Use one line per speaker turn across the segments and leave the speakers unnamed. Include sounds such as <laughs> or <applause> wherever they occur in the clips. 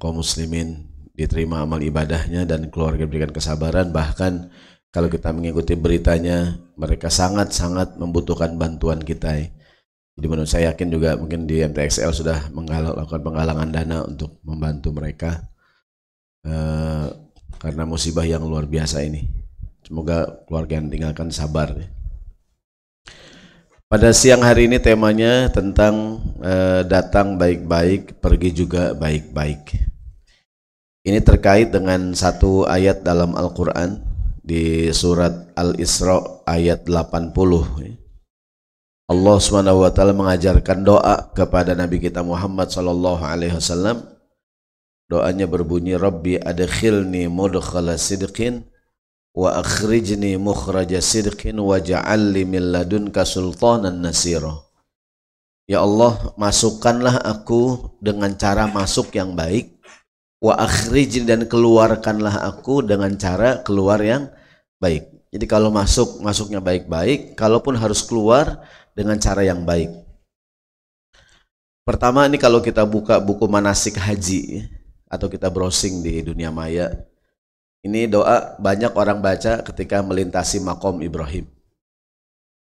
kaum muslimin diterima amal ibadahnya dan keluarga diberikan kesabaran. Bahkan kalau kita mengikuti beritanya mereka sangat-sangat membutuhkan bantuan kita. Jadi menurut saya yakin juga mungkin di MTXL sudah melakukan penggalangan dana untuk membantu mereka. Eh, karena musibah yang luar biasa ini. Semoga keluarga yang tinggalkan sabar ya. Pada siang hari ini temanya tentang uh, datang baik-baik, pergi juga baik-baik. Ini terkait dengan satu ayat dalam Al-Quran di surat Al-Isra ayat 80. Allah Subhanahu wa taala mengajarkan doa kepada Nabi kita Muhammad sallallahu alaihi wasallam. Doanya berbunyi Rabbi adkhilni mudkhala sidqin wa akhrijni mukhraja sidqin wa ja'alli min ladunka sultanan nasira. Ya Allah masukkanlah aku dengan cara masuk yang baik. Wa akhrijni dan keluarkanlah aku dengan cara keluar yang baik. Jadi kalau masuk masuknya baik-baik kalaupun harus keluar dengan cara yang baik. Pertama ini kalau kita buka buku manasik haji atau kita browsing di dunia maya ini doa banyak orang baca ketika melintasi makom Ibrahim.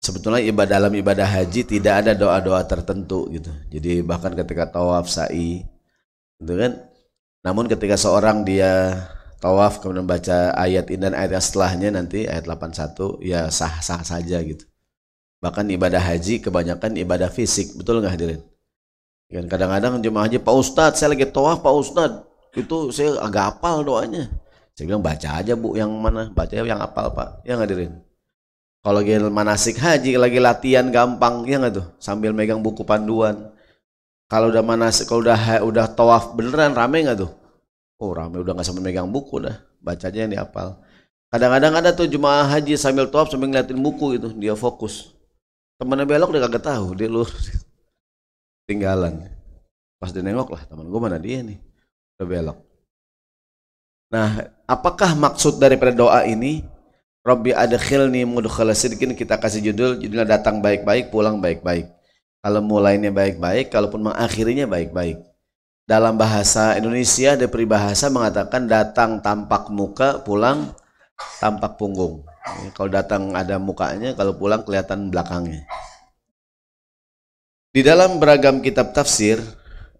Sebetulnya ibadah dalam ibadah haji tidak ada doa-doa tertentu gitu. Jadi bahkan ketika tawaf sa'i gitu kan. Namun ketika seorang dia tawaf kemudian baca ayat ini dan ayat setelahnya nanti ayat 81 ya sah-sah saja gitu. Bahkan ibadah haji kebanyakan ibadah fisik, betul nggak hadirin? Kan kadang-kadang jemaah haji Pak Ustadz saya lagi tawaf Pak Ustadz itu saya agak hafal doanya saya bilang baca aja bu yang mana, baca yang apal pak, yang ngadirin. Kalau lagi manasik haji, lagi latihan gampang, ya nggak tuh, sambil megang buku panduan. Kalau udah manasik, kalau udah udah tawaf beneran rame nggak tuh? Oh rame udah nggak sambil megang buku dah, bacanya yang diapal. Kadang-kadang ada tuh jemaah haji sambil tawaf sambil ngeliatin buku itu, dia fokus. Temennya belok dia kagak tahu, dia lur <laughs> tinggalan. Pas dia nengok lah, teman gue mana dia nih, udah belok. Nah, apakah maksud daripada doa ini? Rabbi adkhilni mudkhala sidqin kita kasih judul judulnya datang baik-baik pulang baik-baik. Kalau mulainya baik-baik, kalaupun mengakhirinya baik-baik. Dalam bahasa Indonesia ada peribahasa mengatakan datang tampak muka, pulang tampak punggung. Kalau datang ada mukanya, kalau pulang kelihatan belakangnya. Di dalam beragam kitab tafsir,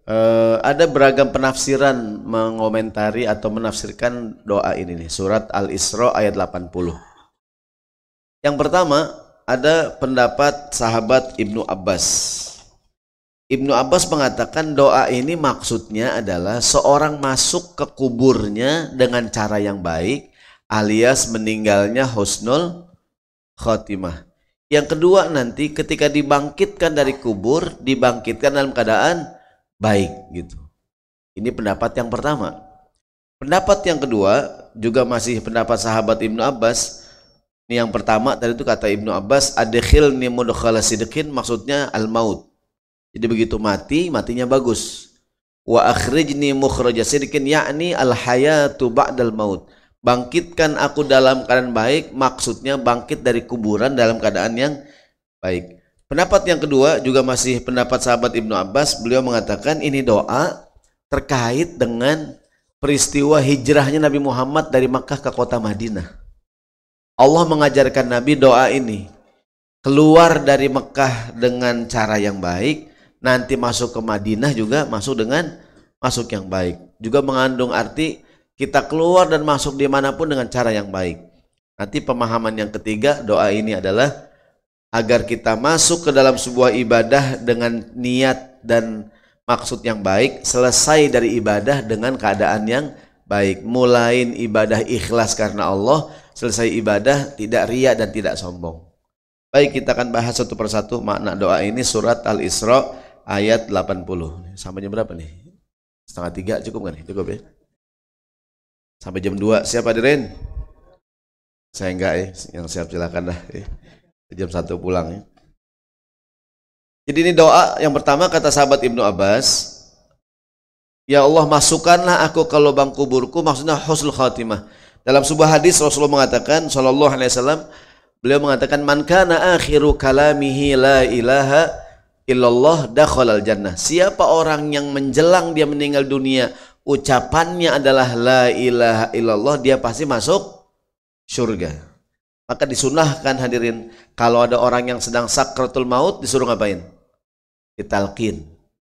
Uh, ada beragam penafsiran mengomentari atau menafsirkan doa ini nih, surat Al-Isra ayat 80. Yang pertama, ada pendapat sahabat Ibnu Abbas. Ibnu Abbas mengatakan doa ini maksudnya adalah seorang masuk ke kuburnya dengan cara yang baik alias meninggalnya husnul khotimah. Yang kedua nanti ketika dibangkitkan dari kubur, dibangkitkan dalam keadaan baik gitu. Ini pendapat yang pertama. Pendapat yang kedua juga masih pendapat sahabat Ibnu Abbas. Ini yang pertama tadi itu kata Ibnu Abbas, adkhilni mudkhala sidqin maksudnya al-maut. Jadi begitu mati, matinya bagus. Wa akhrijni mukhraja sidqin yakni al-hayatu ba'dal maut. Bangkitkan aku dalam keadaan baik, maksudnya bangkit dari kuburan dalam keadaan yang baik. Pendapat yang kedua juga masih pendapat sahabat Ibnu Abbas. Beliau mengatakan ini doa terkait dengan peristiwa hijrahnya Nabi Muhammad dari Makkah ke kota Madinah. Allah mengajarkan Nabi doa ini. Keluar dari Mekah dengan cara yang baik, nanti masuk ke Madinah juga masuk dengan masuk yang baik. Juga mengandung arti kita keluar dan masuk di mana pun dengan cara yang baik. Nanti pemahaman yang ketiga doa ini adalah agar kita masuk ke dalam sebuah ibadah dengan niat dan maksud yang baik, selesai dari ibadah dengan keadaan yang baik. Mulai ibadah ikhlas karena Allah, selesai ibadah tidak ria dan tidak sombong. Baik, kita akan bahas satu persatu makna doa ini surat Al-Isra ayat 80. Sampai jam berapa nih? Setengah tiga cukup kan? Cukup ya? Sampai jam 2. Siapa diren? Saya enggak ya, yang siap silakan dah. Ya jam satu pulang ya. Jadi ini doa yang pertama kata sahabat Ibnu Abbas, Ya Allah masukkanlah aku ke lubang kuburku maksudnya husnul khatimah. Dalam sebuah hadis Rasulullah mengatakan sallallahu alaihi wasallam beliau mengatakan man kana akhiru kalamihi la ilaha illallah dakhalal jannah. Siapa orang yang menjelang dia meninggal dunia ucapannya adalah la ilaha illallah dia pasti masuk surga maka disunahkan hadirin kalau ada orang yang sedang sakratul maut disuruh ngapain? Ditalkin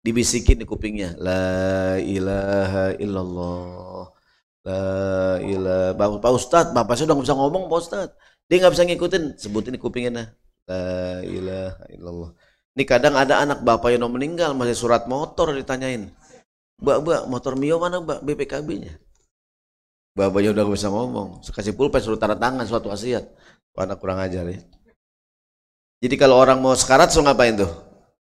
dibisikin di kupingnya. La ilaha illallah. La ilaha Pak Ustadz Bapak sudah nggak bisa ngomong Pak Ustadz. Dia nggak bisa ngikutin. Sebutin di kupingnya nah. La ilaha illallah. Ini kadang ada anak bapak yang meninggal masih surat motor ditanyain. Mbak, mbak, motor Mio mana mbak? BPKB-nya? Bapaknya udah gak bisa ngomong. Kasih pulpen suruh tanda tangan suatu wasiat. Anak kurang ajar ya. Jadi kalau orang mau sekarat so ngapain tuh?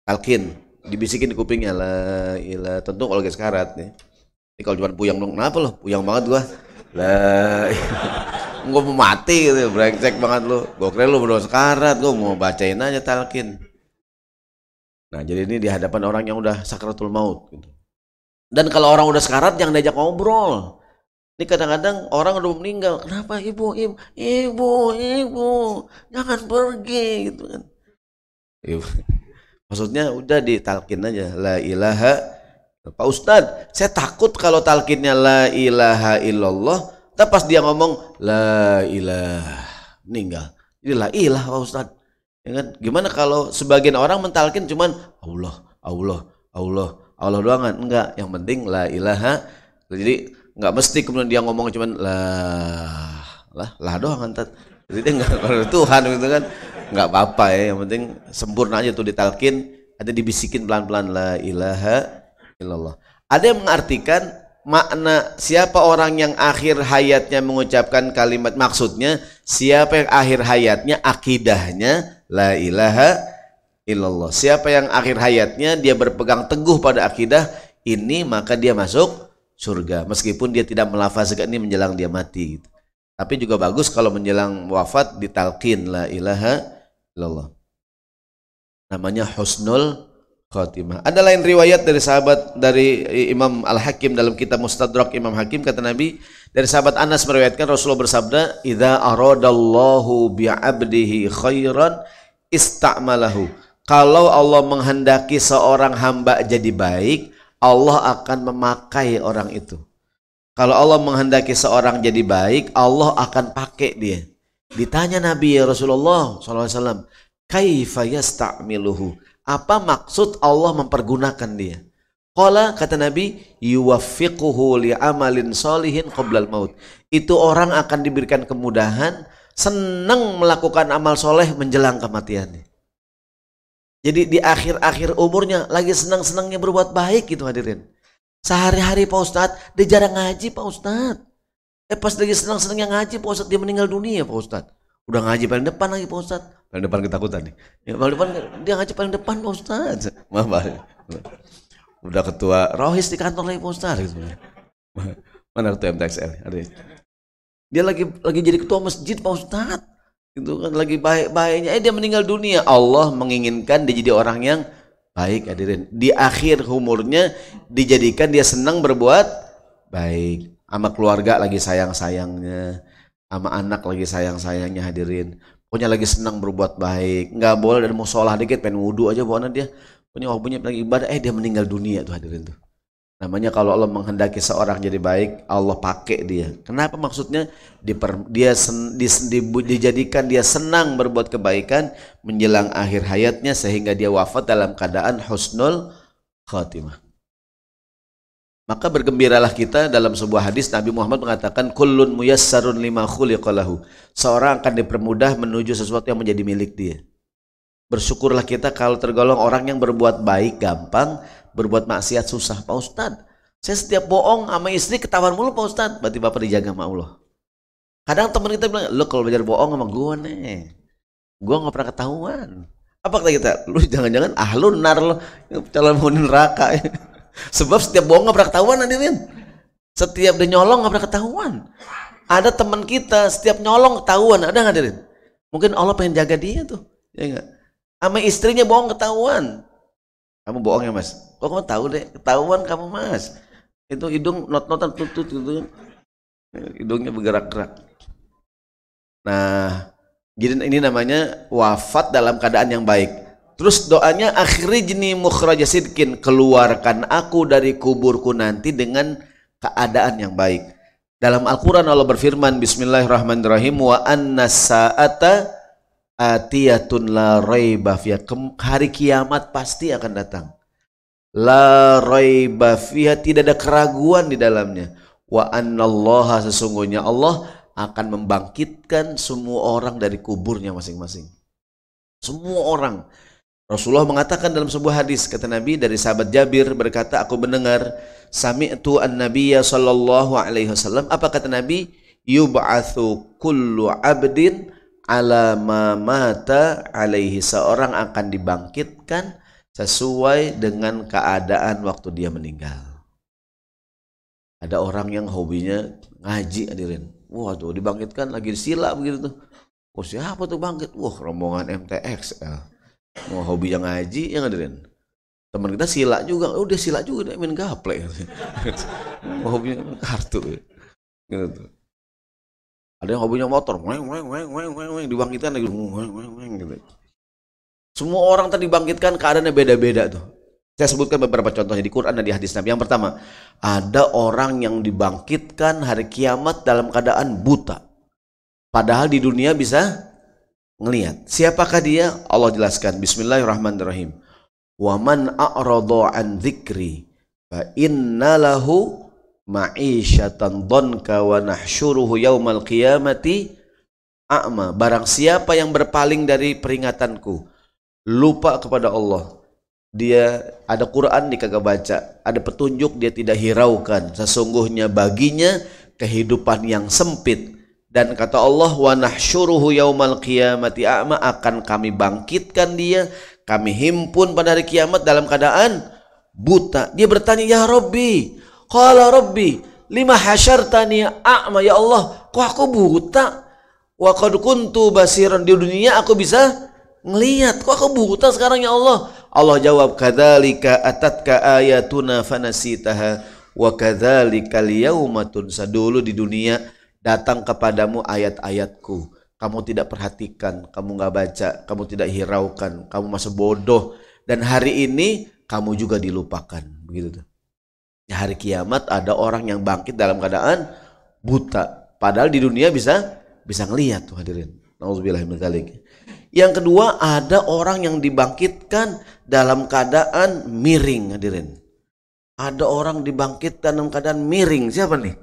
Talkin, dibisikin di kupingnya lah, ilah. Tentu kalau gak sekarat nih. Ini kalau cuma puyang dong, kenapa loh? Puyang banget gua. Lah, gue mau mati gitu, brengsek banget lo. Gue kira lo belum sekarat, gue mau bacain aja talkin. Nah, jadi ini di hadapan orang yang udah sakratul maut gitu. Dan kalau orang udah sekarat jangan diajak ngobrol. Ini kadang-kadang orang udah meninggal, kenapa ibu, ibu, ibu, ibu, jangan pergi gitu kan. Ibu. <laughs> Maksudnya udah ditalkin aja, la ilaha Pak Ustadz, saya takut kalau talkinnya la ilaha illallah, tapi pas dia ngomong la ilaha meninggal. Jadi la ilaha Pak Ustadz. Ya kan? Gimana kalau sebagian orang mentalkin cuman Allah, Allah, Allah, Allah doang kan? Enggak, yang penting la ilaha. Jadi enggak mesti kemudian dia ngomong cuman lah lah lah doang kan. Jadi dia enggak kalau Tuhan gitu kan. Enggak apa-apa ya, yang penting sempurna aja tuh ditalkin, ada dibisikin pelan-pelan la ilaha illallah. Ada yang mengartikan makna siapa orang yang akhir hayatnya mengucapkan kalimat maksudnya siapa yang akhir hayatnya akidahnya la ilaha illallah. Siapa yang akhir hayatnya dia berpegang teguh pada akidah ini maka dia masuk surga meskipun dia tidak melafazkan ini menjelang dia mati gitu. Tapi juga bagus kalau menjelang wafat ditalkin la ilaha illallah. Namanya husnul khatimah. Ada lain riwayat dari sahabat dari Imam Al-Hakim dalam kitab Mustadrak Imam Hakim kata Nabi dari sahabat Anas meriwayatkan Rasulullah bersabda, "Idza aradallahu bi'abdihi khairan ista'malahu." kalau Allah menghendaki seorang hamba jadi baik, Allah akan memakai orang itu. Kalau Allah menghendaki seorang jadi baik, Allah akan pakai dia. Ditanya Nabi ya Rasulullah SAW, Kaifa yasta'miluhu? Apa maksud Allah mempergunakan dia? Qala kata Nabi, yuwaffiquhu li'amalin solihin qoblal maut. Itu orang akan diberikan kemudahan, senang melakukan amal soleh menjelang kematiannya. Jadi di akhir-akhir umurnya lagi senang-senangnya berbuat baik gitu hadirin. Sehari-hari Pak Ustadz, dia jarang ngaji Pak Ustadz. Eh pas lagi senang-senangnya ngaji Pak Ustadz, dia meninggal dunia Pak Ustadz. Udah ngaji paling depan lagi Pak Ustadz. Paling depan ketakutan nih. Ya, paling depan, dia ngaji paling depan Pak Ustadz. Maaf Pak. Udah ketua rohis di kantor lagi Pak Ustadz. Gitu. Mana ketua MTXL? Dia lagi lagi jadi ketua masjid Pak Ustadz itu kan lagi baik-baiknya. Eh dia meninggal dunia. Allah menginginkan dia jadi orang yang baik hadirin. Di akhir umurnya dijadikan dia senang berbuat baik. Sama keluarga lagi sayang-sayangnya. Sama anak lagi sayang-sayangnya hadirin. Punya lagi senang berbuat baik. Nggak boleh dari musola dikit pengen wudhu aja buat dia. Punya waktunya lagi ibadah. Eh dia meninggal dunia tuh hadirin tuh Namanya kalau Allah menghendaki seorang jadi baik, Allah pakai dia. Kenapa maksudnya? Diper, dia sen, di, di, dijadikan dia senang berbuat kebaikan menjelang akhir hayatnya sehingga dia wafat dalam keadaan husnul khatimah. Maka bergembiralah kita dalam sebuah hadis Nabi Muhammad mengatakan kullun muyassarun lima khuliqalahu. Seorang akan dipermudah menuju sesuatu yang menjadi milik dia. Bersyukurlah kita kalau tergolong orang yang berbuat baik gampang, berbuat maksiat susah. Pak Ustad saya setiap bohong sama istri ketahuan mulu Pak Ustad. Berarti Bapak dijaga sama Allah. Kadang teman kita bilang lo kalau belajar bohong sama gue nih gue gak pernah ketahuan. Apa kata kita? Lu jangan-jangan ah lu nar lo. Calon mau neraka. <laughs> Sebab setiap bohong gak pernah ketahuan hadirin. Setiap dia nyolong gak pernah ketahuan. Ada teman kita setiap nyolong ketahuan. Ada nggak hadirin? Mungkin Allah pengen jaga dia tuh. Ya enggak sama istrinya bohong ketahuan. Kamu bohong ya mas Kok kamu tahu deh? Ketahuan kamu mas. Itu hidung not-notan tutut gitu. Hidungnya bergerak-gerak. Nah, jadi ini namanya wafat dalam keadaan yang baik. Terus doanya akhiri jeni mukhraja sidkin keluarkan aku dari kuburku nanti dengan keadaan yang baik. Dalam Al-Quran Allah berfirman Bismillahirrahmanirrahim Wa anna sa'ata atiyatun la raiba Hari kiamat pasti akan datang. La raiba Tidak ada keraguan di dalamnya. Wa annallaha sesungguhnya Allah akan membangkitkan semua orang dari kuburnya masing-masing. Semua orang. Rasulullah mengatakan dalam sebuah hadis kata Nabi dari sahabat Jabir berkata aku mendengar sami'tu an-nabiyya sallallahu alaihi wasallam apa kata Nabi yub'atsu kullu 'abdin ala ma mata alaihi seorang akan dibangkitkan sesuai dengan keadaan waktu dia meninggal. Ada orang yang hobinya ngaji hadirin. Wah tuh dibangkitkan lagi sila begitu tuh. Oh siapa tuh bangkit? Wah rombongan MTX. Ya. Mau hobi yang ngaji yang ngadirin. Teman kita sila juga. Oh dia sila juga dia main gaple. <laughs> Mau hobi kartu. Gitu. Ada yang hobinya motor. Weng, weng, weng, weng, weng. Dibangkitkan lagi. Weng, weng, weng, gitu. Semua orang tadi dibangkitkan keadaannya beda-beda tuh. Saya sebutkan beberapa contohnya di Quran dan di hadis Nabi. Yang pertama, ada orang yang dibangkitkan hari kiamat dalam keadaan buta. Padahal di dunia bisa ngelihat. Siapakah dia? Allah jelaskan. Bismillahirrahmanirrahim. Wa man a'rada an dzikri fa inna lahu ma'isyatan dhanka wa nahsyuruhu yaumal qiyamati a'ma. Barang siapa yang berpaling dari peringatanku, lupa kepada Allah, dia ada Quran dia kagak baca, ada petunjuk dia tidak hiraukan. Sesungguhnya baginya kehidupan yang sempit dan kata Allah wa nahsyuruhu yaumal qiyamati a'ma akan kami bangkitkan dia, kami himpun pada hari kiamat dalam keadaan buta. Dia bertanya, "Ya Rabbi, qala Rabbi, lima hasyartani a'ma ya Allah, kok aku buta? Wa qad kuntu basiran di dunia aku bisa ngelihat, kok aku buta sekarang ya Allah?" Allah jawab, "Kadzalika atatka ayatuna fanasitaha wa kadzalika al-yauma tunsa." Dulu di dunia datang kepadamu ayat-ayatku. Kamu tidak perhatikan kamu nggak baca kamu tidak hiraukan kamu masih bodoh. Dan hari ini kamu juga dilupakan. Begitu tuh. Ya, hari kiamat ada orang yang bangkit dalam keadaan buta. Padahal di dunia bisa bisa ngelihat tuh hadirin yang kedua ada orang yang dibangkitkan dalam keadaan miring hadirin. Ada orang dibangkitkan dalam keadaan miring. Siapa nih?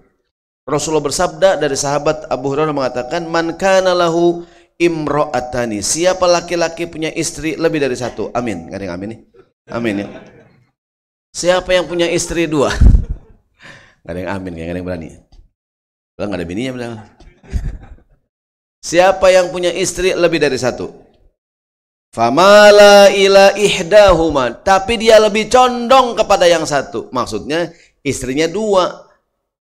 Rasulullah bersabda dari sahabat Abu Hurairah mengatakan man kana lahu imra'atani. Siapa laki-laki punya istri lebih dari satu? Amin. Gak ada yang amin nih. Amin ya. Siapa yang punya istri dua? Gak ada yang amin gak ada yang berani. Bilang gak ada bininya bilang siapa yang punya istri lebih dari satu famala ila ihdahuma. Tapi dia lebih condong kepada yang satu. Maksudnya istrinya dua.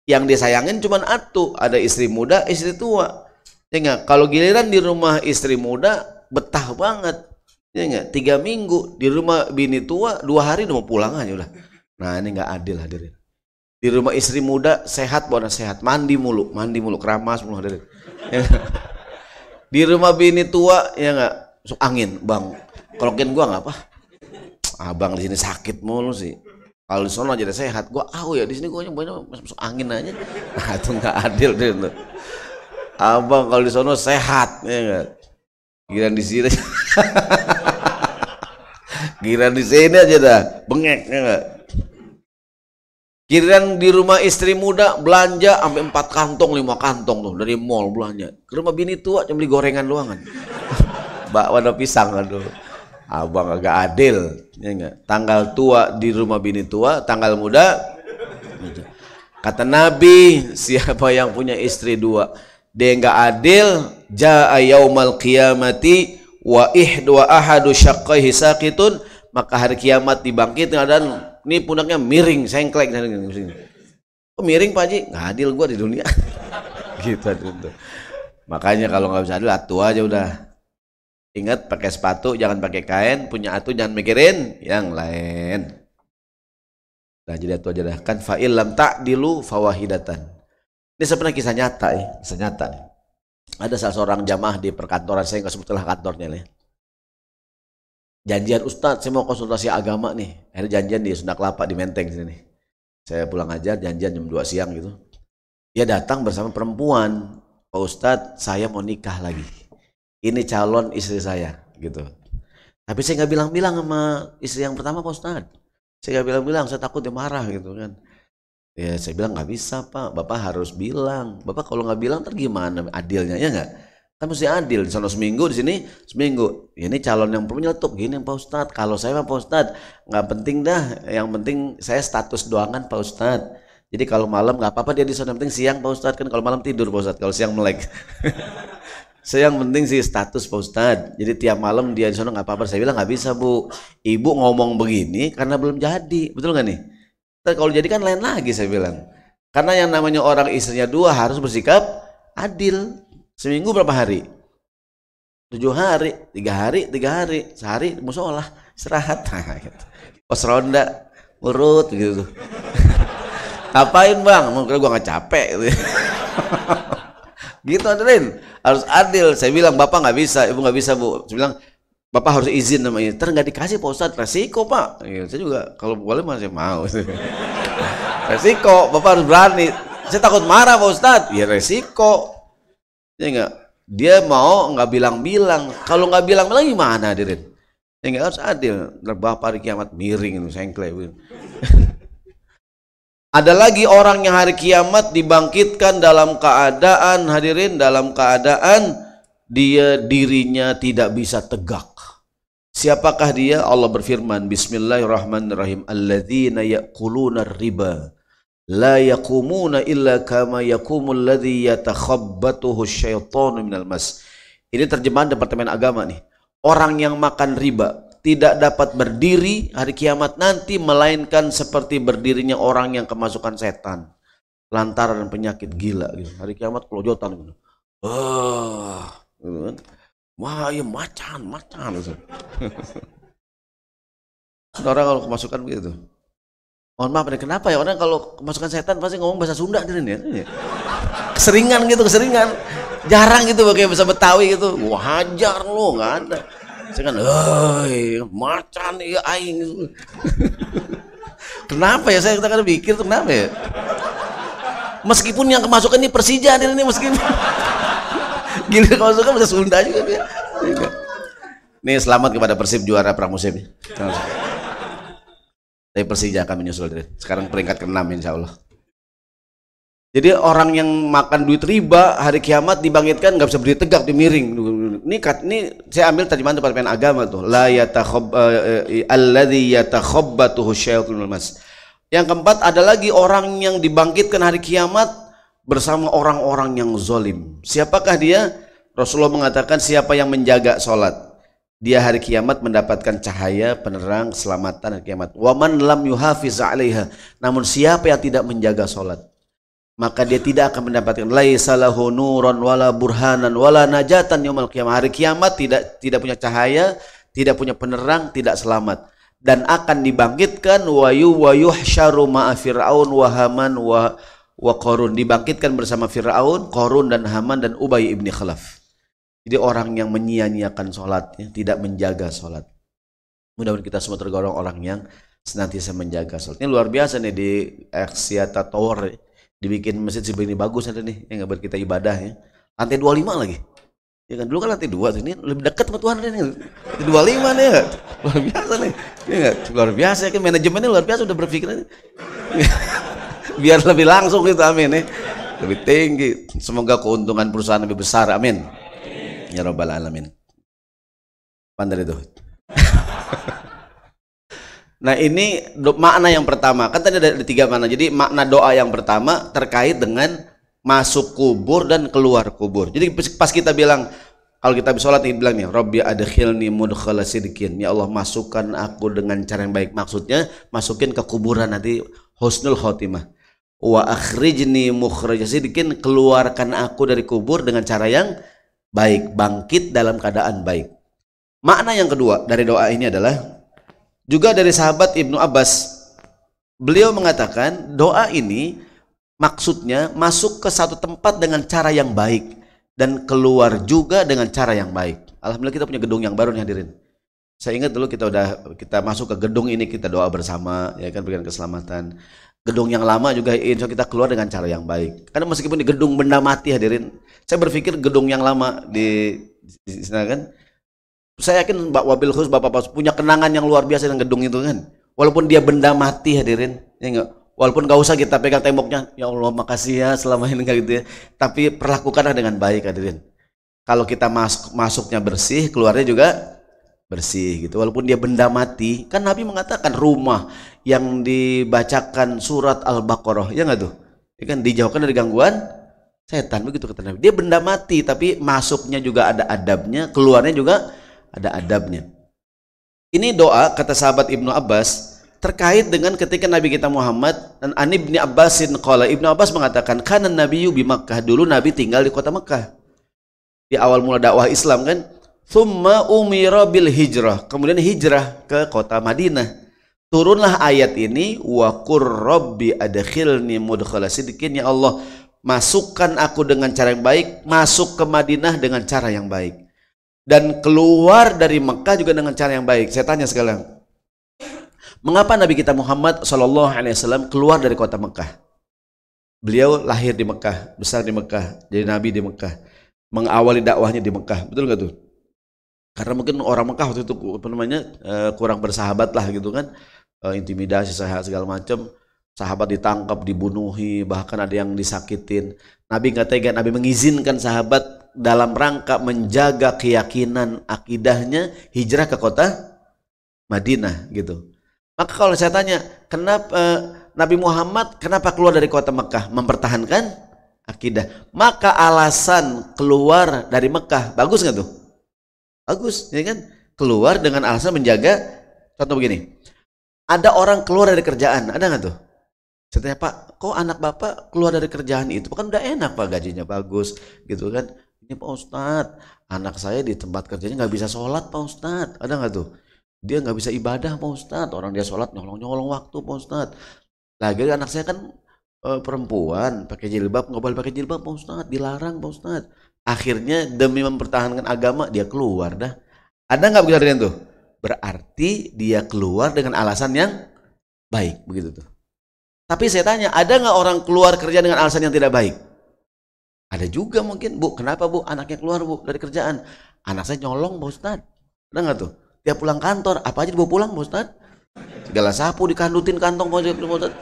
Yang disayangin cuma atu ada istri muda istri tua. Ya kalau giliran di rumah istri muda betah banget. Ya enggak tiga minggu di rumah bini tua dua hari udah mau pulang aja udah. Nah ini enggak adil hadirin. Di rumah istri muda sehat bukan sehat? Mandi mulu. Mandi mulu keramas mulu hadirin. <laughs> Ya di rumah bini tua ya enggak masuk angin bang. Kalau gua nggak apa. Abang di sini sakit mulu sih. Kalau di sana jadi sehat gua ah ya di sini gua banyak masuk angin aja. Nah itu nggak adil deh tuh abang kalau di sana sehat ya enggak giran di sini. <laughs> Giran di sini aja dah bengek ya enggak Kirian di rumah istri muda belanja sampai empat kantong lima kantong tuh dari mall belanja. Ke rumah bini tua cuma beli gorengan doang kan. Bakwan pisang aduh. Abang agak adil ya enggak? tanggal tua di rumah bini tua tanggal muda kata Nabi <laughs> siapa yang punya istri dua? Dia enggak adil jaa yaumal qiyamati wa ihdu ahadu syaqqaihi saqitun maka hari kiamat dibangkit dan ini pundaknya miring sengklek dan oh, miring Pak Haji? Nggak adil gua di dunia. <laughs> Gitu, gitu makanya kalau nggak bisa adil atu aja udah Ingat pakai sepatu jangan pakai kain, punya atu jangan mikirin yang lain. Nah jadi itu aja dah. Kan fa'il lam ta'dilu fawahidatan. Ini sebenarnya kisah nyata ya, kisah nyata. Ada salah seorang jamaah di perkantoran saya nggak sebutlah kantornya nih. Janjian Ustadz, saya mau konsultasi agama nih. Akhirnya janjian di Sunda Kelapa di Menteng sini saya pulang aja janjian jam 2 siang gitu dia datang bersama perempuan Pak Ustadz saya mau nikah lagi ini calon istri saya gitu. Tapi saya nggak bilang-bilang sama istri yang pertama Pak Ustadz saya nggak bilang-bilang saya takut dia marah gitu kan. Ya saya bilang nggak bisa Pak. Bapak harus bilang. Bapak kalau nggak bilang ntar gimana? Adilnya ya nggak? Kan mesti adil. Di sana seminggu di sini seminggu. Ya, ini calon yang perlu nyeletuk. Gini Pak Ustadz kalau saya Pak Ustadz nggak penting dah. Yang penting saya status doangan Pak Ustadz jadi kalau malam nggak apa-apa dia di sana. Penting siang Pak Ustadz kan kalau malam tidur Pak Ustadz kalau siang melek <laughs> saya yang penting sih status Pak Ustadz jadi tiap malam dia di sana nggak apa-apa saya bilang nggak bisa Bu ibu ngomong begini karena belum jadi betul nggak nih Ntar kalau jadi kan lain lagi saya bilang karena yang namanya orang istrinya dua harus bersikap adil Seminggu berapa hari? Tujuh hari, tiga hari, tiga hari, sehari musola, istirahat. <laughs> Gitu. Pos ronda, urut gitu. <laughs> Apain bang? Mungkin gua nggak capek gitu. <laughs> gitu harus adil. Saya bilang bapak nggak bisa, ibu nggak bisa bu. Saya bilang bapak harus izin sama ini. Ter nggak dikasih pak Ustadz, resiko pak. Ya, saya juga kalau boleh masih mau. <laughs> resiko, bapak harus berani. Saya takut marah pak Ustadz. Ya resiko ya enggak dia mau nggak bilang-bilang kalau nggak bilang-bilang gimana dirin ya enggak harus adil bapak hari kiamat miring sengkle <laughs> ada lagi orang yang hari kiamat dibangkitkan dalam keadaan hadirin dalam keadaan dia dirinya tidak bisa tegak Siapakah dia? Allah berfirman Bismillahirrahmanirrahim Alladzina ya'kuluna riba la yakumuna illa kama yakumul ladzi yatakhabbatuhu syaitanu minal mas. Ini terjemahan Departemen Agama nih. Orang yang makan riba tidak dapat berdiri hari kiamat nanti melainkan seperti berdirinya orang yang kemasukan setan lantaran penyakit gila gitu. Hari kiamat kelojotan gitu. Wah, gitu kan. Wah, ya macan, macan gitu. <laughs> orang kalau kemasukan begitu. Mohon maaf kenapa ya orang kalau kemasukan setan pasti ngomong bahasa Sunda nih, ya. Keseringan gitu, keseringan. Jarang gitu pakai bahasa Betawi gitu. Wah, hajar lo, nggak ada. Saya kan, hei, macan ya aing. <laughs> kenapa ya saya kita kan pikir kenapa ya? Meskipun yang kemasukan ini Persija nih, meskipun <laughs> gini kemasukan bahasa Sunda juga dia. Nih selamat kepada Persib juara pramusim. Tapi Persija akan menyusul. Sekarang peringkat ke-6 insya Allah. Jadi orang yang makan duit riba hari kiamat dibangkitkan nggak bisa berdiri tegak, di miring. Ini ini saya ambil terjemahan Departemen Agama tuh. La yatakhob uh, alladzi yatakhabbatuhu syaitonul mas. Yang keempat ada lagi orang yang dibangkitkan hari kiamat bersama orang-orang yang zolim. Siapakah dia? Rasulullah mengatakan siapa yang menjaga sholat dia hari kiamat mendapatkan cahaya penerang keselamatan hari kiamat. Waman lam yuhafiz 'alaiha. Namun siapa yang tidak menjaga salat, maka dia tidak akan mendapatkan laisa lahu nuran wala burhanan wala najatan yaumil qiyamah. Hari kiamat tidak tidak punya cahaya, tidak punya penerang, tidak selamat dan akan dibangkitkan wa yuhsyaru ma'a fir'aun wa haman wa wa qarun dibangkitkan bersama Firaun, Qarun dan Haman dan Ubay ibni Khalaf. Jadi orang yang menyia-nyiakan sholatnya, tidak menjaga sholat. Mudah-mudahan kita semua tergolong orang yang senantiasa menjaga sholat. Ini luar biasa nih di Axiata Tower, dibikin masjid ini bagus ada nih, yang buat kita ibadah ya. Lantai 25 lagi. Ya kan dulu kan lantai dua ini lebih dekat sama Tuhan ini. Lantai 25 nih ya. Luar biasa nih. Ya enggak? Luar biasa ya kan manajemennya luar biasa udah berpikir <laughs> Biar lebih langsung gitu amin ya. Lebih tinggi. Semoga keuntungan perusahaan lebih besar. Amin. Ya Rabbal Alamin. Pandai itu. <laughs> nah ini do, makna yang pertama. Kan tadi ada, ada tiga makna. Jadi makna doa yang pertama terkait dengan masuk kubur dan keluar kubur. Jadi pas kita bilang kalau kita sholat bilang nih Rabbi adkhilni mudkhala sidqin ya Allah masukkan aku dengan cara yang baik maksudnya masukin ke kuburan nanti husnul khotimah wa akhrijni mukhraj sidqin keluarkan aku dari kubur dengan cara yang baik, bangkit dalam keadaan baik. Makna yang kedua dari doa ini adalah juga dari sahabat Ibnu Abbas. Beliau mengatakan doa ini maksudnya masuk ke satu tempat dengan cara yang baik dan keluar juga dengan cara yang baik. Alhamdulillah kita punya gedung yang baru nih hadirin. Saya ingat dulu kita udah kita masuk ke gedung ini kita doa bersama ya kan berikan keselamatan. gedung yang lama juga insya kita keluar dengan cara yang baik karena meskipun di gedung benda mati hadirin saya berpikir gedung yang lama di, di sana kan saya yakin Mbak Wabil Khus Bapak Bapak punya kenangan yang luar biasa dengan gedung itu kan? Walaupun dia benda mati hadirin. Ya enggak? Walaupun gak usah kita pegang temboknya ya Allah makasih ya selama ini enggak gitu ya. Tapi perlakukanlah dengan baik hadirin. Kalau kita masuk masuknya bersih keluarnya juga bersih gitu. Walaupun dia benda mati kan Nabi mengatakan rumah yang dibacakan surat Al-Baqarah ya nggak tuh? Ya kan dijauhkan dari gangguan setan begitu kata Nabi. Dia benda mati tapi masuknya juga ada adabnya keluarnya juga ada adabnya. Ini doa kata sahabat Ibnu Abbas terkait dengan ketika Nabi kita Muhammad dan Ani bin Abbasin qala. Ibnu Abbas mengatakan karena Nabi di Makkah. Dulu Nabi tinggal di kota Makkah. Di awal mula dakwah Islam kan? Thumma umira bil hijrah. Kemudian hijrah ke kota Madinah. Turunlah ayat ini wa qur rabbi adkhilni mudkhala sidqin. Ya Allah masukkan aku dengan cara yang baik masuk ke Madinah dengan cara yang baik dan keluar dari Mekah juga dengan cara yang baik. Saya tanya sekarang mengapa Nabi kita Muhammad Shallallahu Alaihi Wasallam keluar dari kota Mekah? Beliau lahir di Mekah besar di Mekah jadi Nabi di Mekah mengawali dakwahnya di Mekah. Betul nggak tuh? Karena mungkin orang Mekah waktu itu apa namanya uh, kurang bersahabat lah gitu kan. Uh, intimidasi segala macam. Sahabat ditangkap dibunuhi bahkan ada yang disakitin. Nabi nggak tega Nabi mengizinkan sahabat dalam rangka menjaga keyakinan akidahnya hijrah ke kota Madinah gitu maka kalau saya tanya kenapa uh, Nabi Muhammad kenapa keluar dari kota Mekah mempertahankan akidah maka alasan keluar dari Mekah bagus nggak tuh Bagus, ya kan? Keluar dengan alasan menjaga contoh begini. Ada orang keluar dari kerjaan, ada nggak tuh? Saya Pak, kok anak Bapak keluar dari kerjaan itu? Kan udah enak Pak, gajinya bagus, gitu kan? Ini Pak Ustadz, anak saya di tempat kerjanya nggak bisa sholat Pak Ustadz. Ada nggak tuh? Dia nggak bisa ibadah Pak Ustadz. Orang dia sholat nyolong-nyolong waktu Pak Ustadz. Lagi anak saya kan e, perempuan, pakai jilbab, nggak boleh pakai jilbab Pak Ustadz. Dilarang Pak Ustadz akhirnya demi mempertahankan agama dia keluar dah ada nggak begitu dengan tuh berarti dia keluar dengan alasan yang baik begitu tuh tapi saya tanya ada nggak orang keluar kerja dengan alasan yang tidak baik ada juga mungkin bu kenapa bu anaknya keluar bu dari kerjaan anak saya nyolong bu Ustad ada nggak tuh dia pulang kantor apa aja dibawa pulang bu Ustad segala sapu dikandutin kantong bu Ustad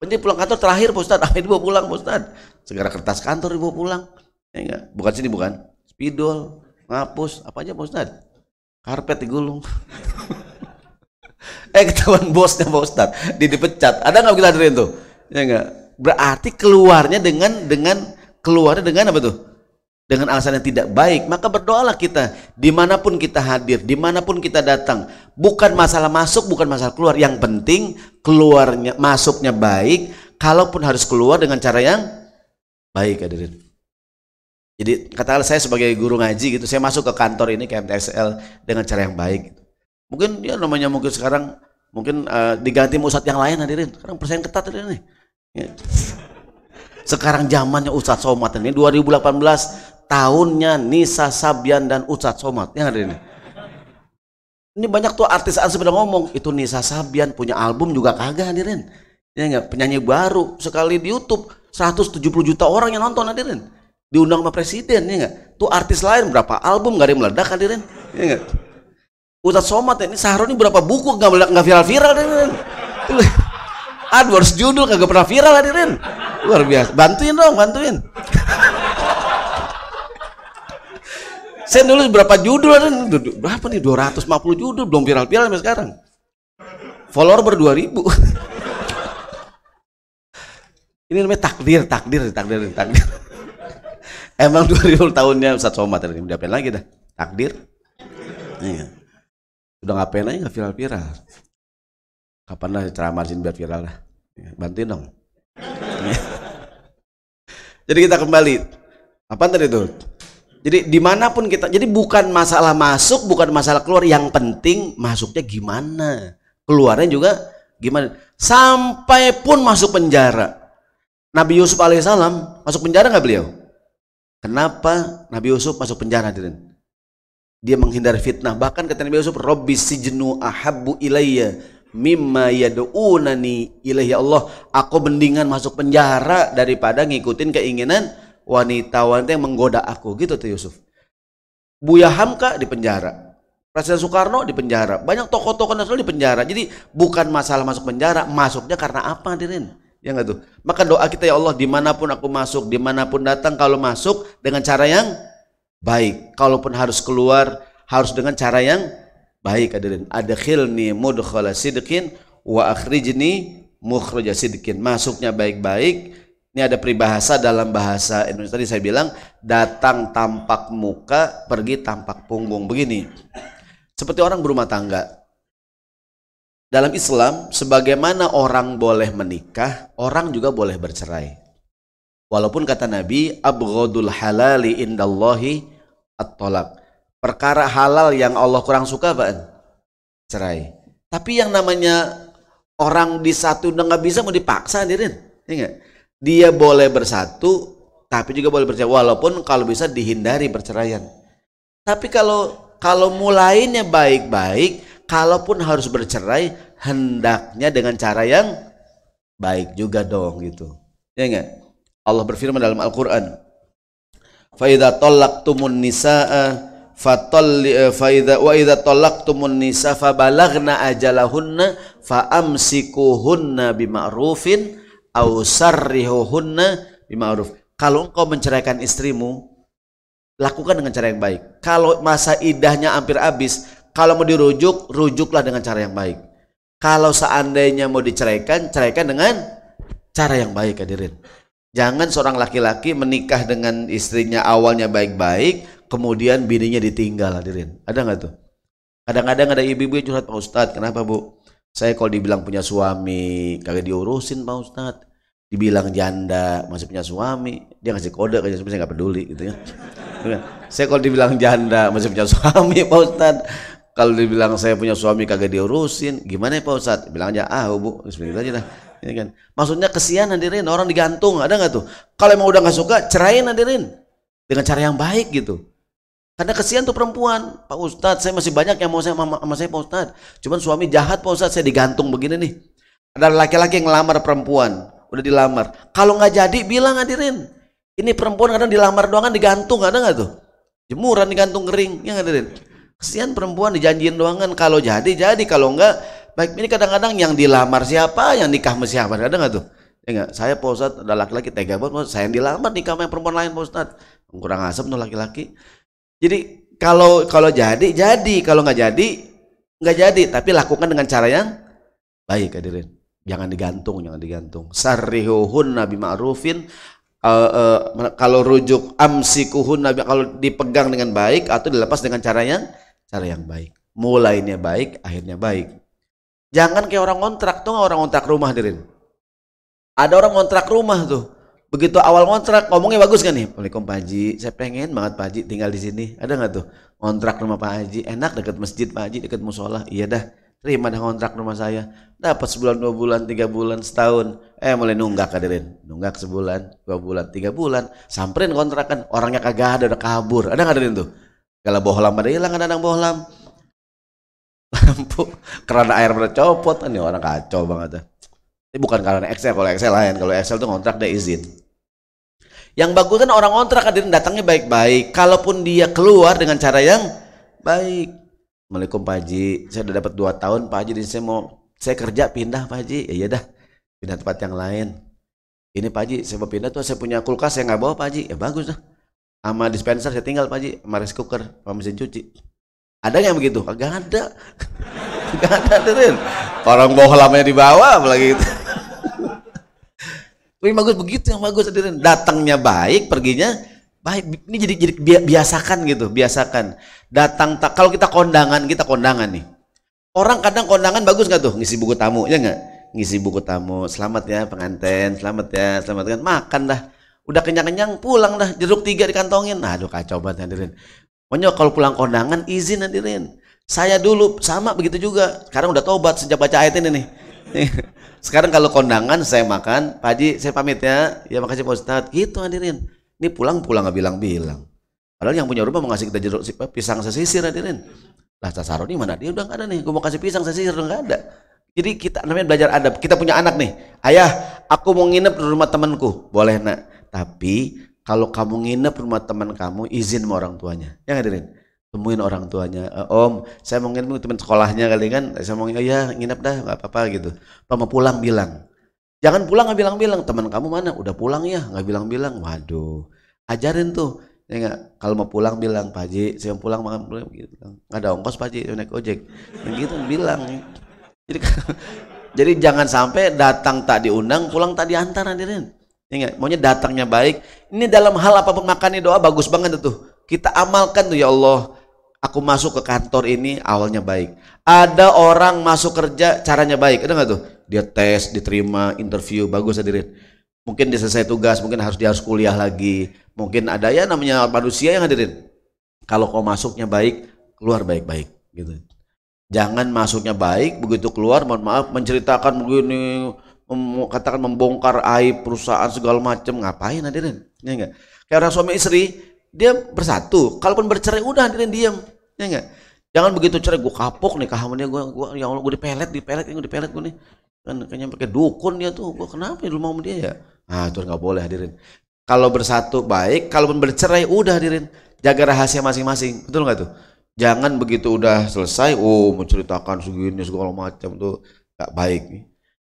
Penting pulang kantor terakhir Pak Ustad, apa dibawa pulang Pak Ustad? Segala kertas kantor dibawa pulang. Ya enggak? Bukan sini bukan? Spidol, ngapus, apa aja Pak Ustaz? Karpet digulung. <laughs> eh ketahuan bosnya Pak Ustaz, di dipecat. Ada nggak kita hadirin tuh? Ya enggak? Berarti keluarnya dengan dengan keluarnya dengan apa tuh? Dengan alasan yang tidak baik, maka berdoalah kita di mana pun kita hadir, di mana pun kita datang. Bukan masalah masuk, bukan masalah keluar. Yang penting keluarnya, masuknya baik. Kalaupun harus keluar dengan cara yang baik, hadirin. Jadi katakanlah saya sebagai guru ngaji gitu, saya masuk ke kantor ini ke MTSL dengan cara yang baik. Gitu. Mungkin ya namanya mungkin sekarang mungkin uh, diganti musat yang lain hadirin. Sekarang persaingan ketat ini. Ya. Sekarang zamannya Ustadz Somad ini 2018 tahunnya Nisa Sabian dan Ustadz Somad. Ya hadirin. Ini? Banyak tuh artis artis pada ngomong itu Nisa Sabian punya album juga kagak hadirin. Ya enggak penyanyi baru sekali di YouTube 170 juta orang yang nonton hadirin. Diundang sama presiden ya enggak tuh artis lain berapa album gak ada yang meledak hadirin? Ya enggak Ustadz Somad ini Sahro ini berapa buku gak meledak gak viral-viral hadirin 200 judul kagak pernah viral hadirin. Luar biasa. Bantuin dong bantuin. Saya nulis berapa judul hadirin? Berapa nih? 250 judul belum viral-viral sampai sekarang. Follower ber 2000 ini namanya takdir takdir takdir takdir. Emang 2000 tahunnya Ustaz Somad tadi udah lagi dah. Takdir. Iya. Udah ngapain aja nggak viral-viral. Kapan lah ceramah sini biar viral lah. Iya, bantuin dong. <laughs> Jadi kita kembali. Apa tadi itu? Jadi di mana pun kita, jadi bukan masalah masuk, bukan masalah keluar. Yang penting masuknya gimana, keluarnya juga gimana. Sampai pun masuk penjara. Nabi Yusuf alaihissalam masuk penjara nggak beliau? Kenapa Nabi Yusuf masuk penjara hadirin? Dia menghindari fitnah. Bahkan kata Nabi Yusuf, Robbi sijnu ahabbu ilayya mimma yad'unani ilahi Allah. Aku mendingan masuk penjara daripada ngikutin keinginan wanita-wanita yang menggoda aku. Gitu tuh Yusuf. Buya Hamka di penjara. Presiden Soekarno di penjara. Banyak tokoh-tokoh nasional di penjara. Jadi bukan masalah masuk penjara. Masuknya karena apa hadirin ya nggak tuh? Maka doa kita ya Allah di mana pun aku masuk di mana pun datang kalau masuk dengan cara yang baik. Kalaupun harus keluar harus dengan cara yang baik hadirin. Adkhilni mudkhala sidqin wa akhrijni mukhraja sidqin. Masuknya baik-baik. Ini ada peribahasa dalam bahasa Indonesia. Tadi saya bilang datang tampak muka pergi tampak punggung. Begini. Seperti orang berumah tangga. Dalam Islam sebagaimana orang boleh menikah orang juga boleh bercerai. Walaupun kata Nabi abghadul halali indallahi at-talaq perkara halal yang Allah kurang suka apa? Cerai. Tapi yang namanya orang di satu udah nggak bisa mau dipaksa hadirin. Ya Dia boleh bersatu tapi juga boleh bercerai walaupun kalau bisa dihindari perceraian. Tapi kalau kalau mulainya baik-baik, kalaupun harus bercerai hendaknya dengan cara yang baik juga dong gitu. Ya enggak? Allah berfirman dalam Al-Qur'an, "Fa idza talaqtumun nisaa fatalli eh, fa idza wa idza talaqtumun nisa fabalagna ajalahunna faamsikuhunna bima'rufin aw sarrihuhunna bima'ruf kalau engkau menceraikan istrimu lakukan dengan cara yang baik. Kalau masa idahnya hampir habis kalau mau dirujuk rujuklah dengan cara yang baik. Kalau seandainya mau diceraikan ceraikan dengan cara yang baik hadirin. Jangan seorang laki-laki menikah dengan istrinya awalnya baik-baik kemudian bininya ditinggal hadirin. Ada nggak tuh? Kadang-kadang ada ibu-ibu yang curhat Pak Ustadz kenapa Bu? Saya kalau dibilang punya suami kagak diurusin Pak Ustadz. Dibilang janda masih punya suami dia ngasih kode kayaknya saya nggak peduli gitu ya. <laughs> Saya kalau dibilang janda masih punya suami <laughs> Pak Ustadz. Kalau dibilang saya punya suami kagak diurusin gimana ya Pak Ustadz? Bilang aja ah Bu seperti aja dah. Ini kan. Maksudnya kesian hadirin orang digantung ada nggak tuh? Kalau emang udah nggak suka cerain hadirin. Dengan cara yang baik gitu karena kesian tuh perempuan, Pak Ustadz, saya masih banyak yang mau saya sama, sama saya Pak Ustadz. Cuman suami jahat Pak Ustadz, saya digantung begini nih. Ada laki-laki yang ngelamar perempuan, udah dilamar. Kalau nggak jadi, bilang hadirin. Ini perempuan kadang dilamar doang kan digantung, ada nggak tuh? Jemuran digantung kering, ya hadirin. Kesian perempuan dijanjiin doang kan, kalau jadi, jadi. Kalau enggak, baik ini kadang-kadang yang dilamar siapa, yang nikah sama siapa, ada nggak tuh? Ya enggak, saya Pak Ustadz, ada laki-laki tega banget, saya yang dilamar nikah sama perempuan lain Pak Ustadz. Kurang asem tuh laki-laki. Jadi kalau kalau jadi jadi, kalau nggak jadi nggak jadi, tapi lakukan dengan cara yang baik hadirin. Jangan digantung, jangan digantung. Sarrihuhun nabi ma'rufin uh, uh, kalau rujuk amsikuhun nabi kalau dipegang dengan baik atau dilepas dengan cara yang cara yang baik. Mulainya baik, akhirnya baik. Jangan kayak orang kontrak tuh orang kontrak rumah hadirin. Ada orang kontrak rumah tuh begitu awal kontrak ngomongnya bagus kan nih? Assalamualaikum Pak Haji. Saya pengen banget Pak Haji tinggal di sini. Ada nggak tuh? Kontrak rumah Pak Haji. Enak dekat masjid Pak Haji dekat musola. Iya dah. Terima dah kontrak rumah saya. Dapat sebulan dua bulan tiga bulan setahun. Eh mulai nunggak hadirin. Nunggak sebulan dua bulan tiga bulan. Samperin kontrakan. Orangnya kagak ada udah kabur. Ada nggak hadirin tuh? Kalau bohlam ada hilang ada yang bohlam. <laughs> Lampu. Kerana air pada copot. Nih orang kacau banget ini bukan karena Excel, kalau Excel lain. Kalau Excel itu kontrak dia izin. Yang bagus kan orang kontrak hadirin datangnya baik-baik. Kalaupun dia keluar dengan cara yang baik. Assalamualaikum Pak Haji, saya udah dapat 2 tahun Pak Haji, saya mau saya kerja pindah Pak Haji. Ya iya dah, pindah tempat yang lain. Ini Pak Haji, saya mau pindah tuh saya punya kulkas saya nggak bawa Pak Haji. Ya bagus dah. Sama dispenser saya tinggal Pak Haji, sama rice cooker, sama mesin cuci. Ada yang begitu? Gak ada. <laughs> Gak ada hadirin. Orang bohlamnya dibawa apalagi itu. Tapi bagus begitu yang bagus hadirin. Datangnya baik, perginya baik. Ini jadi jadi biasakan gitu, biasakan. Datang tak kalau kita kondangan, kita kondangan nih. Orang kadang kondangan bagus nggak tuh ngisi buku tamu, ya nggak? Ngisi buku tamu, selamat ya pengantin, selamat ya, selamat kan makan dah. Udah kenyang-kenyang pulang dah, jeruk tiga dikantongin. Aduh kacau banget hadirin. Pokoknya kalau pulang kondangan izin hadirin. Saya dulu sama begitu juga. Sekarang udah tobat sejak baca ayat ini nih. <laughs> Sekarang kalau kondangan saya makan, Pak Haji saya pamit ya. Ya makasih Pak Ustadz. Gitu hadirin. Ini pulang-pulang nggak bilang-bilang. Padahal yang punya rumah mau ngasih kita jeruk pisang sesisir hadirin. Lah Tasaro ini mana? Dia udah nggak ada nih. Gue mau kasih pisang sesisir udah nggak ada. Jadi kita namanya belajar adab. Kita punya anak nih. Ayah, aku mau nginep di rumah temanku. Boleh nak. Tapi kalau kamu nginep rumah teman kamu, izin sama orang tuanya. Ya hadirin. Temuin orang tuanya. E, Om, saya mau nginep teman sekolahnya kali kan. Saya mau nginep, ya nginep dah, nggak apa-apa gitu. Apa mau pulang bilang. Jangan pulang nggak bilang-bilang. Teman kamu mana? Udah pulang ya? Nggak bilang-bilang. Waduh. Ajarin tuh. Ya enggak, kalau mau pulang bilang, Pak Haji, saya mau pulang makan pulang gitu. Nggak ada ongkos Pak Haji, naik ojek. Begitu bilang. Jadi <laughs> jadi jangan sampai datang tak diundang, pulang tak diantar hadirin. Ya maunya datangnya baik. Ini dalam hal apa pun makan doa bagus banget tuh. Kita amalkan tuh ya Allah. Aku masuk ke kantor ini awalnya baik. Ada orang masuk kerja caranya baik. Ada nggak tuh? Dia tes, diterima, interview, bagus hadirin. Mungkin dia selesai tugas, mungkin harus dia harus kuliah lagi. Mungkin ada ya namanya manusia yang hadirin. Kalau kau masuknya baik, keluar baik-baik gitu. Jangan masuknya baik, begitu keluar mohon maaf menceritakan begini, mem katakan membongkar aib perusahaan segala macam, ngapain hadirin? Ya enggak? Kayak orang suami istri, dia bersatu. Kalaupun bercerai udah hadirin diam. Ya enggak? Jangan begitu cerai gue kapok nih kahamannya gue gue ya Allah gue dipelet dipelet gue dipelet gue nih kan kayaknya pakai dukun dia tuh gue kenapa ya lu mau sama dia ya ah itu nggak boleh hadirin kalau bersatu baik kalaupun bercerai udah hadirin jaga rahasia masing-masing betul nggak tuh Jangan begitu udah selesai, oh menceritakan segini segala macam tuh gak baik nih.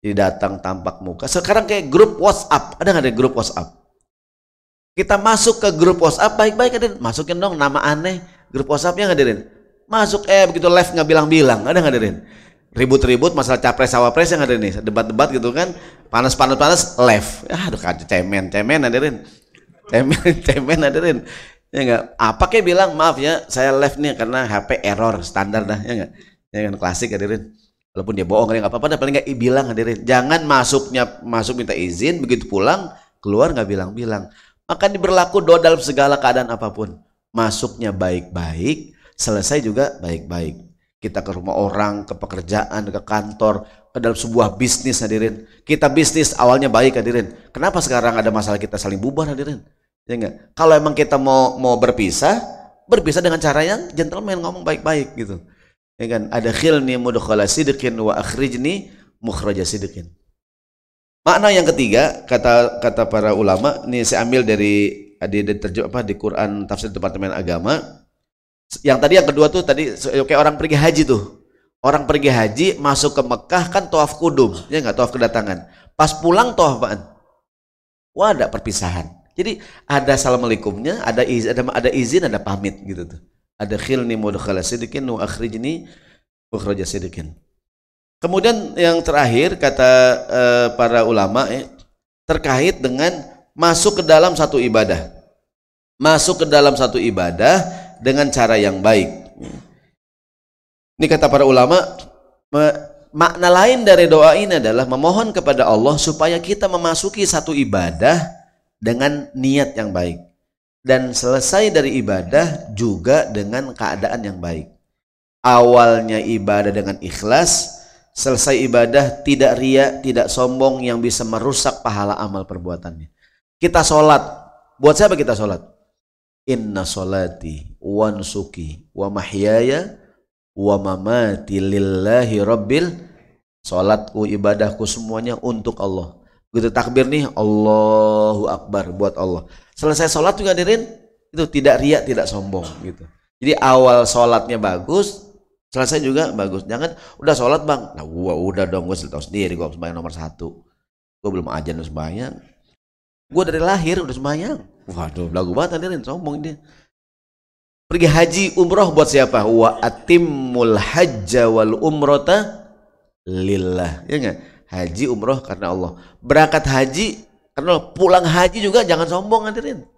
Jadi datang tampak muka. Sekarang kayak grup WhatsApp, ada nggak ada grup WhatsApp? Kita masuk ke grup WhatsApp baik-baik ada masukin dong nama aneh. Grup WhatsAppnya hadirin. Masuk eh begitu live nggak bilang-bilang, ada hadirin? Ribut-ribut masalah capres cawapres yang ada nih, debat-debat gitu kan, panas-panas panas live. Ya aduh kacau. Cemen cemen hadirin. Cemen <laughs> cemen hadirin ya enggak apa kayak bilang maaf ya saya live nih karena HP error standar dah ya enggak ya kan klasik hadirin walaupun dia bohong nggak apa-apa dah. Paling nggak bilang hadirin jangan masuknya masuk minta izin begitu pulang keluar nggak bilang-bilang maka diberlaku doa dalam segala keadaan apa pun masuknya baik-baik selesai juga baik-baik kita ke rumah orang ke pekerjaan ke kantor ke dalam sebuah bisnis hadirin kita bisnis awalnya baik hadirin kenapa sekarang ada masalah kita saling bubar hadirin Ya enggak? Kalau emang kita mau mau berpisah, berpisah dengan cara yang gentleman ngomong baik-baik gitu. Ya kan? Ada khilni mudkhala sidqin wa akhrijni mukhraja sidqin. Makna yang ketiga kata kata para ulama ini saya ambil dari di, di apa di Quran tafsir Departemen Agama. Yang tadi yang kedua tuh tadi kayak orang pergi haji tuh. Orang pergi haji masuk ke Mekah kan tawaf kudum, ya enggak tawaf kedatangan. Pas pulang tawaf apaan? Wah, ada perpisahan. Jadi ada assalamualaikumnya, ada izin, ada, ada izin, ada pamit gitu tuh. Ada khilni mudkhala sidikin wa akhrijni ukhraja sidikin. Kemudian yang terakhir kata uh, para ulama eh, terkait dengan masuk ke dalam satu ibadah. Masuk ke dalam satu ibadah dengan cara yang baik. Ini kata para ulama makna lain dari doa ini adalah memohon kepada Allah supaya kita memasuki satu ibadah dengan niat yang baik dan selesai dari ibadah juga dengan keadaan yang baik. Awalnya ibadah dengan ikhlas, selesai ibadah tidak ria, tidak sombong yang bisa merusak pahala amal perbuatannya. Kita sholat, buat siapa kita sholat? Inna sholati wa nusuki wa mahyaya wa mamati lillahi rabbil Sholatku, ibadahku semuanya untuk Allah Begitu takbir nih, Allahu Akbar buat Allah. Selesai sholat juga hadirin, itu tidak riak, tidak sombong gitu. Jadi awal sholatnya bagus, selesai juga bagus. Jangan udah sholat bang, nah gua udah dong, gua tahu sendiri, gua sembahyang nomor satu. Gua belum aja udah sembahyang. Gua dari lahir udah sembahyang. Waduh, lagu banget hadirin, sombong dia. Pergi haji umroh buat siapa? Wa atimul hajja wal umrota lillah. Ya enggak? haji umroh karena Allah berangkat haji karena Allah. pulang haji juga jangan sombong hadirin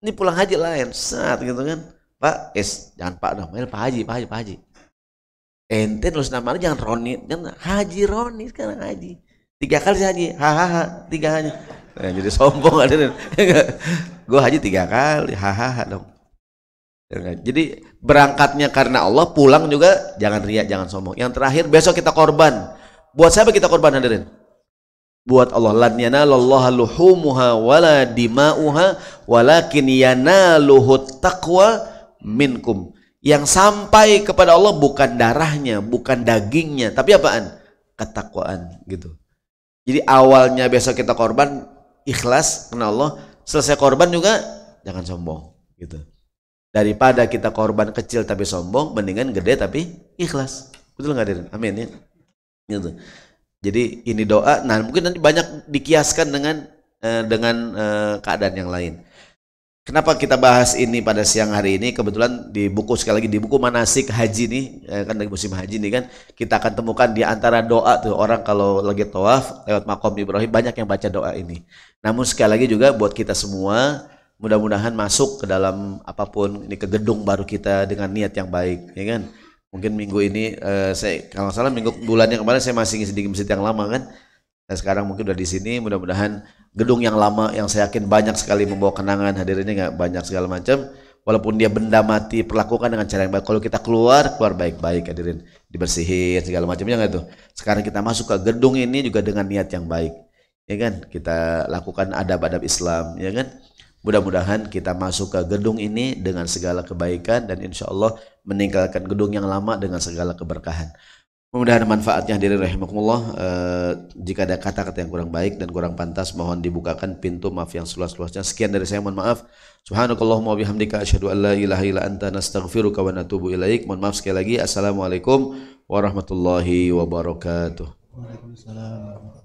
ini pulang haji lain saat gitu kan Pak es jangan Pak dong Pak Haji Pak Haji Pak Haji ente nulis namanya jangan Roni jangan Haji Roni sekarang haji. Tiga kali haji. Hahaha tiga haji. Nah, jadi sombong hadirin <laughs> gue haji tiga kali hahaha dong. Jadi berangkatnya karena Allah pulang juga jangan riak jangan sombong. Yang terakhir besok kita korban. Buat siapa kita korban hadirin? Buat Allah. Lan yanalallaha luhumuha wala dima'uha walakin yanaluhu taqwa minkum. Yang sampai kepada Allah bukan darahnya, bukan dagingnya, tapi apaan? ketakwaan gitu. Jadi awalnya besok kita korban ikhlas karena Allah, selesai korban juga jangan sombong gitu. Daripada kita korban kecil tapi sombong, mendingan gede tapi ikhlas. Betul nggak Dirin? Amin ya. Gitu. Jadi ini doa, nah mungkin nanti banyak dikiaskan dengan eh, dengan eh, keadaan yang lain. Kenapa kita bahas ini pada siang hari ini? Kebetulan di buku sekali lagi di buku manasik haji nih, eh, kan lagi musim haji nih kan, kita akan temukan di antara doa tuh orang kalau lagi tawaf lewat makom Ibrahim banyak yang baca doa ini. Namun sekali lagi juga buat kita semua mudah-mudahan masuk ke dalam apa pun ini ke gedung baru kita dengan niat yang baik, ya kan? Mungkin minggu ini eh, saya kalau salah minggu bulan yang kemarin saya masih ngisi di masjid yang lama kan. Dan sekarang mungkin udah di sini, mudah-mudahan gedung yang lama yang saya yakin banyak sekali membawa kenangan hadirinnya nggak banyak segala macam. Walaupun dia benda mati perlakukan dengan cara yang baik. Kalau kita keluar keluar baik-baik hadirin. Dibersihin segala macamnya nggak tuh sekarang kita masuk ke gedung ini juga dengan niat yang baik. Ya kan? Kita lakukan adab-adab Islam ya kan? Mudah-mudahan kita masuk ke gedung ini dengan segala kebaikan dan insya Allah meninggalkan gedung yang lama dengan segala keberkahan Mudah-mudahan manfaatnya hadirin rahimakumullah. Uh, jika ada kata-kata yang kurang baik dan kurang pantas mohon dibukakan pintu maaf yang seluas-luasnya. Sekian dari saya mohon maaf. Subhanakallahumma wa bihamdika asyhadu an la ilaha illa anta nastaghfiruka wa natubu ilaik. Mohon maaf sekali lagi. Assalamualaikum warahmatullahi wabarakatuh. Waalaikumsalam.